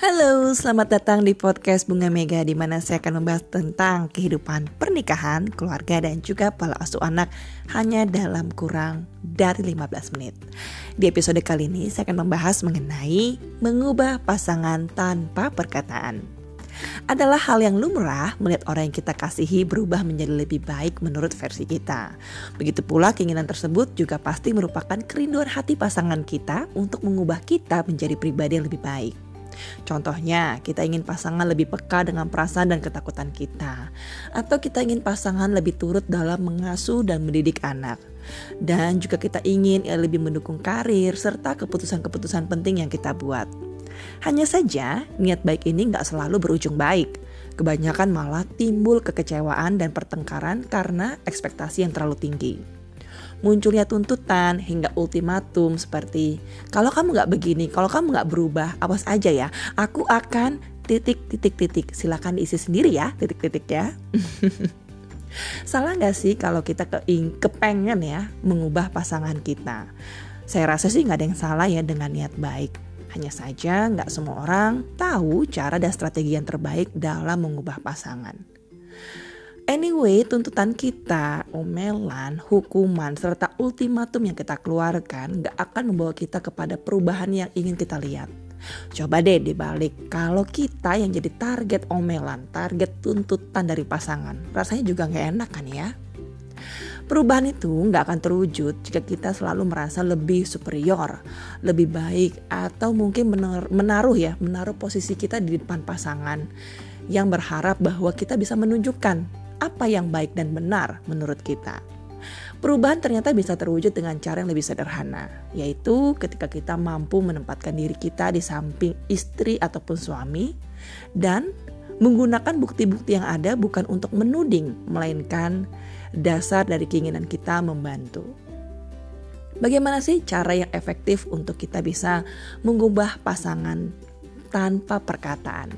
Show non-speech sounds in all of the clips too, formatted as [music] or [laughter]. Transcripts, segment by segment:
Halo, selamat datang di podcast Bunga Mega di mana saya akan membahas tentang kehidupan pernikahan, keluarga dan juga pola asuh anak hanya dalam kurang dari 15 menit. Di episode kali ini saya akan membahas mengenai mengubah pasangan tanpa perkataan. Adalah hal yang lumrah melihat orang yang kita kasihi berubah menjadi lebih baik menurut versi kita. Begitu pula keinginan tersebut juga pasti merupakan kerinduan hati pasangan kita untuk mengubah kita menjadi pribadi yang lebih baik. Contohnya, kita ingin pasangan lebih peka dengan perasaan dan ketakutan kita, atau kita ingin pasangan lebih turut dalam mengasuh dan mendidik anak. Dan juga kita ingin lebih mendukung karir serta keputusan-keputusan penting yang kita buat. Hanya saja, niat baik ini nggak selalu berujung baik. Kebanyakan malah timbul kekecewaan dan pertengkaran karena ekspektasi yang terlalu tinggi munculnya tuntutan hingga ultimatum seperti kalau kamu nggak begini, kalau kamu nggak berubah, awas aja ya, aku akan titik titik titik. Silakan diisi sendiri ya titik titik ya. [laughs] Salah nggak sih kalau kita keing kepengen ya mengubah pasangan kita? Saya rasa sih nggak ada yang salah ya dengan niat baik. Hanya saja nggak semua orang tahu cara dan strategi yang terbaik dalam mengubah pasangan. Anyway, tuntutan kita, omelan, hukuman, serta ultimatum yang kita keluarkan gak akan membawa kita kepada perubahan yang ingin kita lihat. Coba deh dibalik, kalau kita yang jadi target omelan, target tuntutan dari pasangan, rasanya juga gak enak kan ya? Perubahan itu gak akan terwujud jika kita selalu merasa lebih superior, lebih baik, atau mungkin menaruh ya, menaruh posisi kita di depan pasangan yang berharap bahwa kita bisa menunjukkan apa yang baik dan benar menurut kita. Perubahan ternyata bisa terwujud dengan cara yang lebih sederhana, yaitu ketika kita mampu menempatkan diri kita di samping istri ataupun suami dan menggunakan bukti-bukti yang ada bukan untuk menuding, melainkan dasar dari keinginan kita membantu. Bagaimana sih cara yang efektif untuk kita bisa mengubah pasangan tanpa perkataan.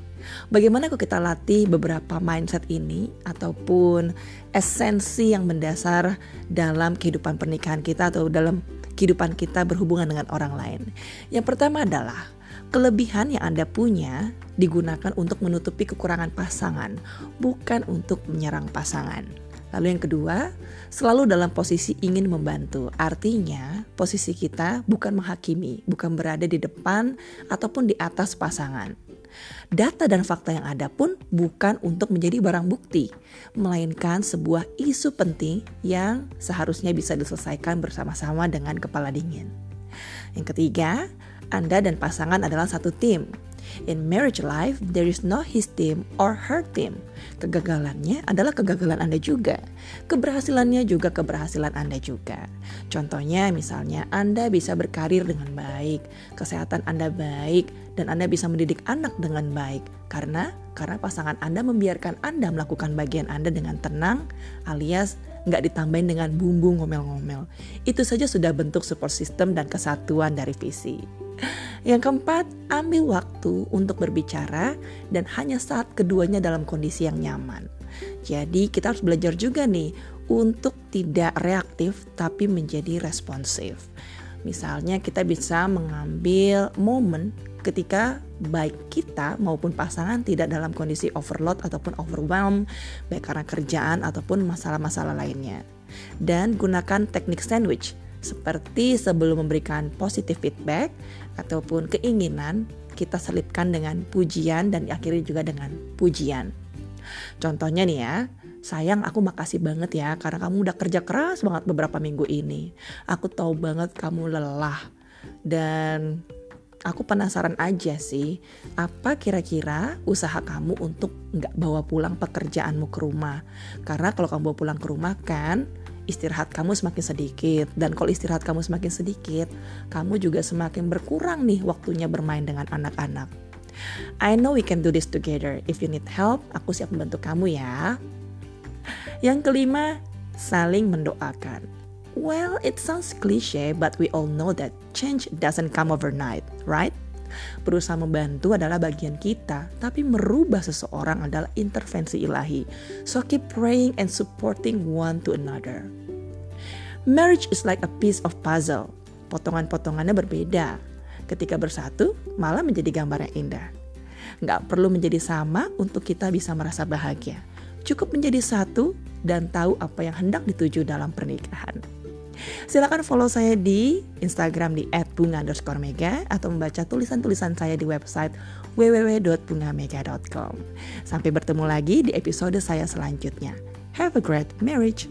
Bagaimana kalau kita latih beberapa mindset ini ataupun esensi yang mendasar dalam kehidupan pernikahan kita atau dalam kehidupan kita berhubungan dengan orang lain. Yang pertama adalah kelebihan yang Anda punya digunakan untuk menutupi kekurangan pasangan, bukan untuk menyerang pasangan. Lalu yang kedua, selalu dalam posisi ingin membantu. Artinya, posisi kita bukan menghakimi, bukan berada di depan ataupun di atas pasangan. Data dan fakta yang ada pun bukan untuk menjadi barang bukti, melainkan sebuah isu penting yang seharusnya bisa diselesaikan bersama-sama dengan kepala dingin. Yang ketiga, Anda dan pasangan adalah satu tim. In marriage life, there is no his team or her team. Kegagalannya adalah kegagalan Anda juga. Keberhasilannya juga keberhasilan Anda juga. Contohnya misalnya Anda bisa berkarir dengan baik, kesehatan Anda baik, dan Anda bisa mendidik anak dengan baik. Karena karena pasangan Anda membiarkan Anda melakukan bagian Anda dengan tenang alias nggak ditambahin dengan bumbu ngomel-ngomel. Itu saja sudah bentuk support system dan kesatuan dari visi. Yang keempat, ambil waktu untuk berbicara dan hanya saat keduanya dalam kondisi yang nyaman. Jadi kita harus belajar juga nih untuk tidak reaktif tapi menjadi responsif. Misalnya kita bisa mengambil momen ketika baik kita maupun pasangan tidak dalam kondisi overload ataupun overwhelm baik karena kerjaan ataupun masalah-masalah lainnya. Dan gunakan teknik sandwich seperti sebelum memberikan positive feedback ataupun keinginan kita selipkan dengan pujian dan akhirnya juga dengan pujian. Contohnya nih ya, sayang aku makasih banget ya karena kamu udah kerja keras banget beberapa minggu ini. Aku tahu banget kamu lelah dan aku penasaran aja sih, apa kira-kira usaha kamu untuk nggak bawa pulang pekerjaanmu ke rumah? Karena kalau kamu bawa pulang ke rumah kan, istirahat kamu semakin sedikit. Dan kalau istirahat kamu semakin sedikit, kamu juga semakin berkurang nih waktunya bermain dengan anak-anak. I know we can do this together. If you need help, aku siap membantu kamu ya. Yang kelima, saling mendoakan. Well, it sounds cliche, but we all know that change doesn't come overnight, right? Berusaha membantu adalah bagian kita, tapi merubah seseorang adalah intervensi ilahi. So keep praying and supporting one to another. Marriage is like a piece of puzzle. Potongan-potongannya berbeda. Ketika bersatu, malah menjadi gambar yang indah. Nggak perlu menjadi sama untuk kita bisa merasa bahagia. Cukup menjadi satu dan tahu apa yang hendak dituju dalam pernikahan. Silakan follow saya di Instagram di @bunga_mega atau membaca tulisan-tulisan saya di website www.bungamega.com. Sampai bertemu lagi di episode saya selanjutnya. Have a great marriage.